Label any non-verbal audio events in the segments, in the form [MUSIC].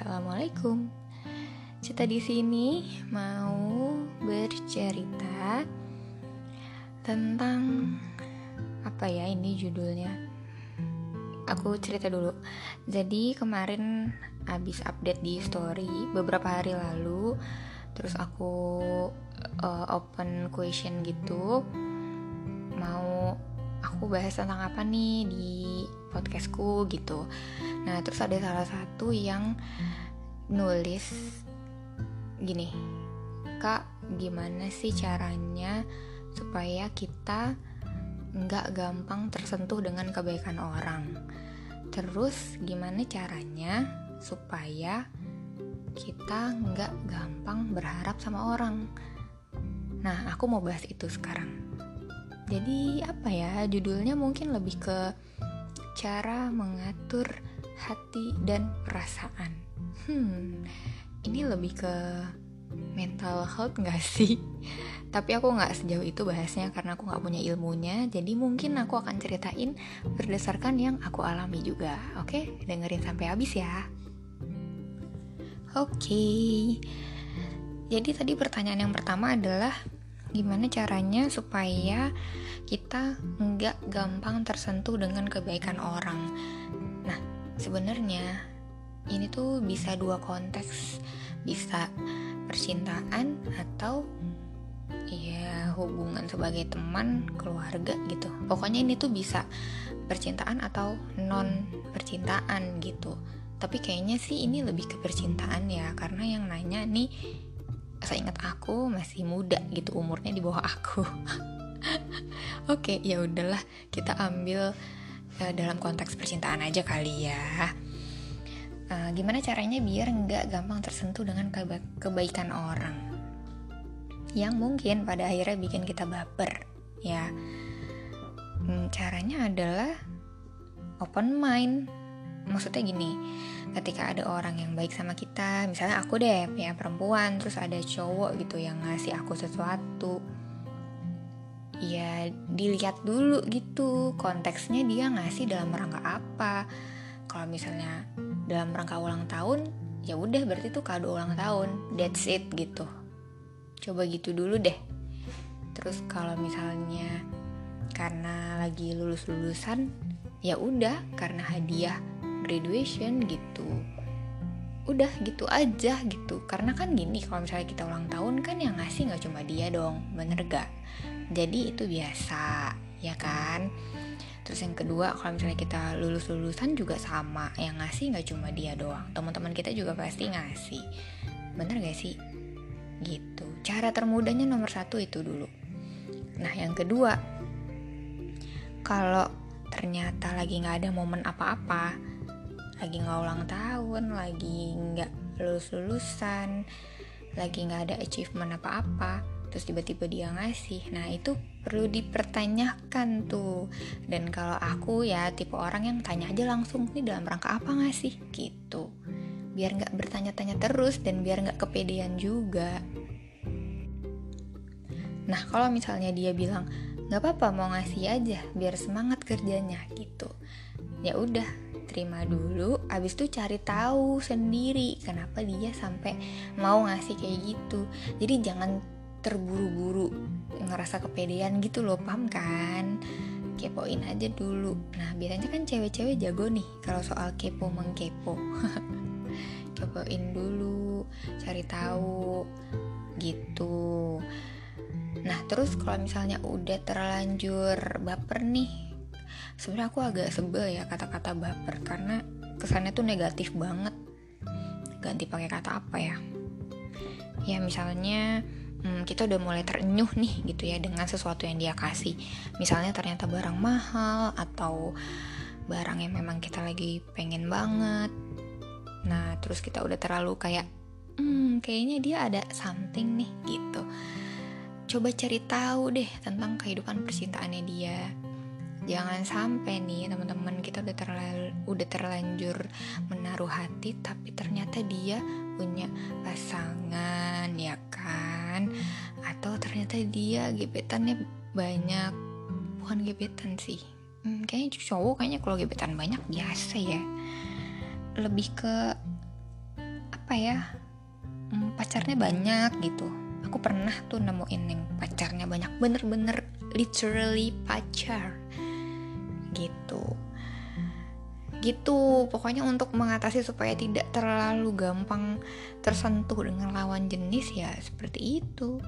Assalamualaikum. Cita di sini mau bercerita tentang apa ya ini judulnya. Aku cerita dulu. Jadi kemarin habis update di story beberapa hari lalu, terus aku uh, open question gitu. Mau aku bahas tentang apa nih di podcastku gitu. Nah terus ada salah satu yang nulis gini kak gimana sih caranya supaya kita nggak gampang tersentuh dengan kebaikan orang? Terus gimana caranya supaya kita nggak gampang berharap sama orang? Nah aku mau bahas itu sekarang. Jadi apa ya judulnya mungkin lebih ke cara mengatur hati dan perasaan. Hmm, ini lebih ke mental health gak sih? [LAUGHS] Tapi aku gak sejauh itu bahasnya karena aku gak punya ilmunya. Jadi mungkin aku akan ceritain berdasarkan yang aku alami juga. Oke, dengerin sampai habis ya. Oke. Jadi tadi pertanyaan yang pertama adalah gimana caranya supaya kita nggak gampang tersentuh dengan kebaikan orang. Nah, sebenarnya ini tuh bisa dua konteks, bisa percintaan atau ya hubungan sebagai teman, keluarga gitu. Pokoknya ini tuh bisa percintaan atau non percintaan gitu. Tapi kayaknya sih ini lebih ke percintaan ya, karena yang nanya nih saya ingat aku masih muda gitu umurnya di bawah aku. [LAUGHS] Oke okay, ya udahlah kita ambil uh, dalam konteks percintaan aja kali ya. Uh, gimana caranya biar nggak gampang tersentuh dengan keba kebaikan orang? Yang mungkin pada akhirnya bikin kita baper ya. Hmm, caranya adalah open mind maksudnya gini ketika ada orang yang baik sama kita misalnya aku deh ya perempuan terus ada cowok gitu yang ngasih aku sesuatu ya dilihat dulu gitu konteksnya dia ngasih dalam rangka apa. Kalau misalnya dalam rangka ulang tahun ya udah berarti tuh kado ulang tahun that's it gitu. Coba gitu dulu deh. Terus kalau misalnya karena lagi lulus lulusan ya udah karena hadiah graduation gitu udah gitu aja gitu. Karena kan gini kalau misalnya kita ulang tahun kan yang ngasih nggak cuma dia dong bener gak jadi itu biasa ya kan? Terus yang kedua kalau misalnya kita lulus lulusan juga sama yang ngasih nggak cuma dia doang. Teman-teman kita juga pasti ngasih. Bener gak sih? Gitu. Cara termudahnya nomor satu itu dulu. Nah yang kedua kalau ternyata lagi nggak ada momen apa-apa lagi nggak ulang tahun lagi nggak lulus lulusan lagi nggak ada achievement apa apa terus tiba-tiba dia ngasih. Nah itu perlu dipertanyakan tuh. Dan kalau aku ya tipe orang yang tanya aja langsung nih dalam rangka apa ngasih? Gitu. Biar nggak bertanya-tanya terus dan biar nggak kepedean juga. Nah kalau misalnya dia bilang nggak apa-apa mau ngasih aja biar semangat kerjanya gitu. Ya udah terima dulu abis itu cari tahu sendiri kenapa dia sampai mau ngasih kayak gitu. Jadi jangan terburu-buru ngerasa kepedean gitu loh paham kan? Kepoin aja dulu. Nah biasanya kan cewek-cewek jago nih kalau soal kepo mengkepo. [LAUGHS] Kepoin dulu cari tahu gitu. Nah terus kalau misalnya udah terlanjur baper nih sebenarnya aku agak sebel ya kata-kata baper karena kesannya tuh negatif banget. Ganti pakai kata apa ya? Ya misalnya hmm, kita udah mulai terenyuh nih gitu ya dengan sesuatu yang dia kasih. Misalnya ternyata barang mahal atau barang yang memang kita lagi pengen banget. Nah terus kita udah terlalu kayak hmm kayaknya dia ada something nih gitu. Coba cari tahu deh tentang kehidupan percintaannya dia jangan sampai nih teman-teman kita udah terlalu udah terlanjur menaruh hati tapi ternyata dia punya pasangan ya kan? Atau ternyata dia gebetannya banyak. Bukan gebetan sih. Hmm, kayaknya cowok kayaknya kalau gebetan banyak biasa ya. Lebih ke apa ya hmm, pacarnya banyak gitu. Aku pernah tuh nemuin yang pacarnya banyak. Bener-bener literally pacar gitu. Gitu pokoknya untuk mengatasi supaya tidak terlalu gampang tersentuh dengan lawan jenis ya seperti itu.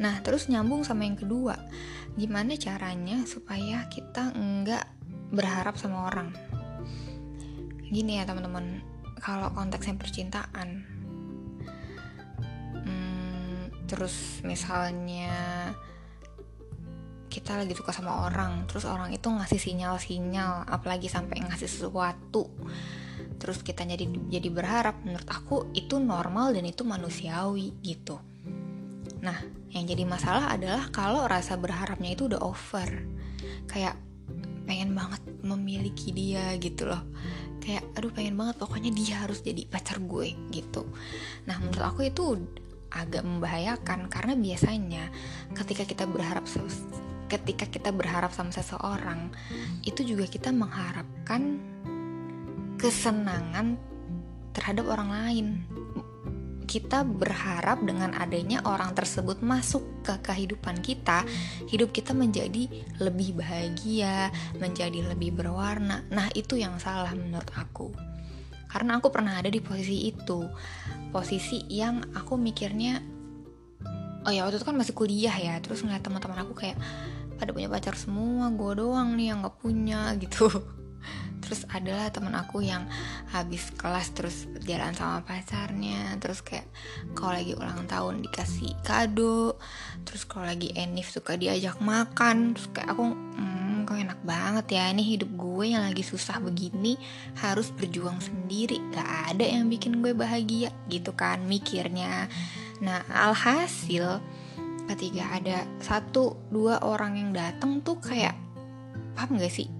Nah terus nyambung sama yang kedua. Gimana caranya supaya kita nggak berharap sama orang? Gini ya teman-teman. Kalau konteksnya percintaan. Hmm, terus misalnya kita lagi suka sama orang terus orang itu ngasih sinyal-sinyal apalagi sampai ngasih sesuatu. Terus kita jadi jadi berharap menurut aku itu normal dan itu manusiawi gitu. Nah yang jadi masalah adalah kalau rasa berharapnya itu udah over. Kayak pengen banget memiliki dia gitu loh. Kayak aduh pengen banget pokoknya dia harus jadi pacar gue gitu. Nah menurut aku itu agak membahayakan karena biasanya ketika kita berharap ketika kita berharap sama seseorang itu juga kita mengharapkan kesenangan terhadap orang lain kita berharap dengan adanya orang tersebut masuk ke kehidupan kita, hidup kita menjadi lebih bahagia, menjadi lebih berwarna. Nah, itu yang salah menurut aku. Karena aku pernah ada di posisi itu. Posisi yang aku mikirnya oh ya waktu itu kan masih kuliah ya, terus ngeliat teman-teman aku kayak pada punya pacar semua gue doang nih yang nggak punya [LAUGHS] gitu. Terus adalah teman aku yang habis kelas terus berjalan sama pacarnya terus kayak kalau lagi ulang tahun dikasih kado terus kalau lagi enif suka diajak makan terus kayak aku hmm, kok enak banget ya ini hidup gue yang lagi susah begini harus berjuang sendiri gak ada yang bikin gue bahagia gitu kan mikirnya nah alhasil ketika ada satu dua orang yang datang tuh kayak paham gak sih?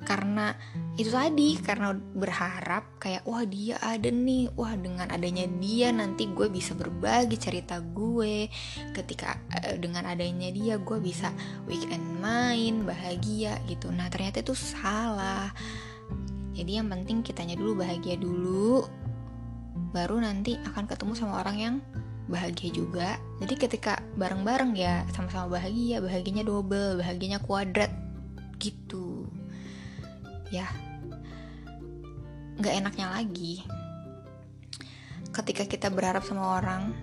Karena itu tadi karena berharap kayak wah dia ada nih wah dengan adanya dia nanti gue bisa berbagi cerita gue. Ketika uh, dengan adanya dia gue bisa weekend main bahagia gitu. Nah ternyata itu salah. Jadi yang penting kitanya dulu bahagia dulu. Baru nanti akan ketemu sama orang yang bahagia juga. Jadi ketika bareng-bareng ya sama-sama bahagia bahagianya double bahagianya kuadrat gitu. Ya. Nggak enaknya lagi. Ketika kita berharap sama orang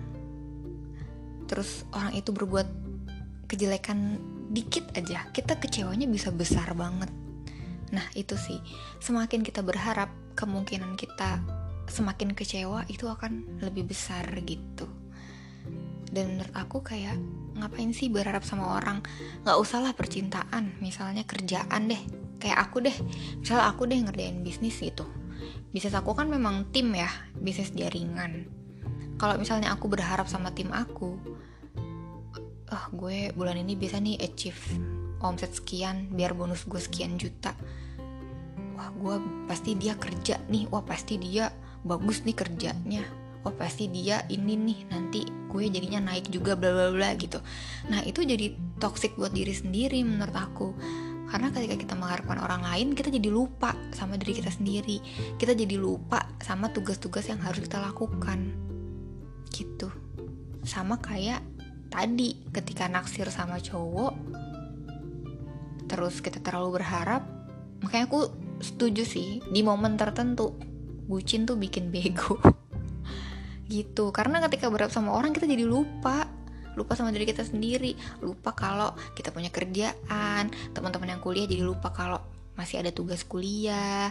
terus orang itu berbuat kejelekan dikit aja kita kecewanya bisa besar banget. Nah itu sih. Semakin kita berharap kemungkinan kita semakin kecewa itu akan lebih besar gitu dan menurut aku kayak ngapain sih berharap sama orang? Nggak usah lah percintaan misalnya kerjaan deh. Kayak aku deh misal aku deh ngerjain bisnis gitu. Bisnis aku kan memang tim ya bisnis jaringan. Kalau misalnya aku berharap sama tim aku oh, gue bulan ini bisa nih achieve omset sekian biar bonus gue sekian juta. Wah gue pasti dia kerja nih. Wah pasti dia bagus nih kerjanya oh pasti dia ini nih nanti gue jadinya naik juga bla bla bla gitu. Nah itu jadi toxic buat diri sendiri menurut aku. Karena ketika kita mengharapkan orang lain kita jadi lupa sama diri kita sendiri. Kita jadi lupa sama tugas-tugas yang harus kita lakukan. Gitu. Sama kayak tadi ketika naksir sama cowok terus kita terlalu berharap makanya aku setuju sih di momen tertentu bucin tuh bikin bego [LAUGHS] gitu. Karena ketika berharap sama orang kita jadi lupa. Lupa sama diri kita sendiri. Lupa kalau kita punya kerjaan. Teman-teman yang kuliah jadi lupa kalau masih ada tugas kuliah.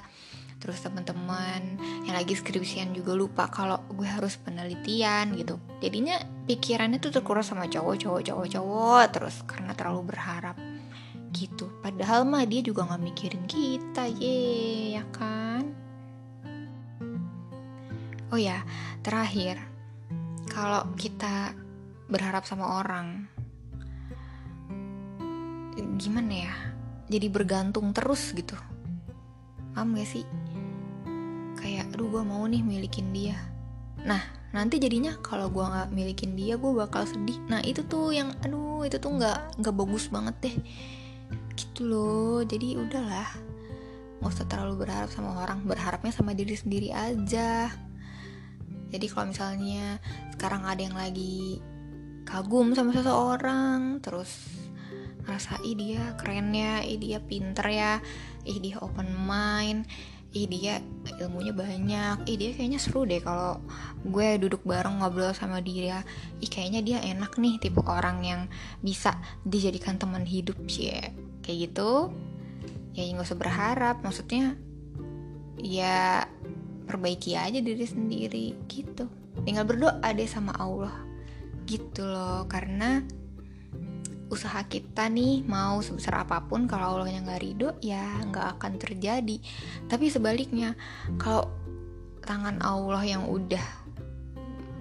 Terus teman-teman yang lagi skripsian juga lupa kalau gue harus penelitian gitu. Jadinya pikirannya tuh terkuras sama cowok cowok cowok cowok. Terus karena terlalu berharap gitu. Padahal mah dia juga nggak mikirin kita. Ye ya kan Oh ya, terakhir, kalau kita berharap sama orang, gimana ya? Jadi bergantung terus gitu. Paham gak sih? Kayak, aduh gue mau nih milikin dia. Nah, nanti jadinya kalau gue nggak milikin dia, gue bakal sedih. Nah itu tuh yang, aduh itu tuh nggak nggak bagus banget deh. Gitu loh. Jadi udahlah nggak usah terlalu berharap sama orang berharapnya sama diri sendiri aja jadi kalau misalnya sekarang ada yang lagi kagum sama seseorang terus ngerasa ih dia keren ya ih dia pinter ya ih dia open mind ih dia ilmunya banyak ih dia kayaknya seru deh kalau gue duduk bareng ngobrol sama dia. Ih kayaknya dia enak nih tipe orang yang bisa dijadikan teman hidup sih. Ya. kayak gitu. Ya nggak usah berharap. Maksudnya ya perbaiki aja diri sendiri gitu. Tinggal berdoa deh sama Allah gitu loh. Karena usaha kita nih mau sebesar apa pun kalau Allahnya nggak ridho ya nggak akan terjadi. Tapi sebaliknya kalau tangan Allah yang udah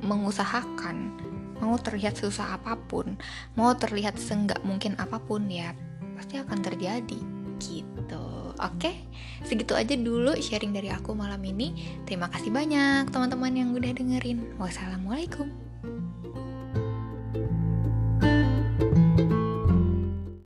mengusahakan mau terlihat susah apa pun mau terlihat seenggak mungkin apa pun ya pasti akan terjadi gitu oke segitu aja dulu sharing dari aku malam ini. Terima kasih banyak teman-teman yang udah dengerin. Wassalamualaikum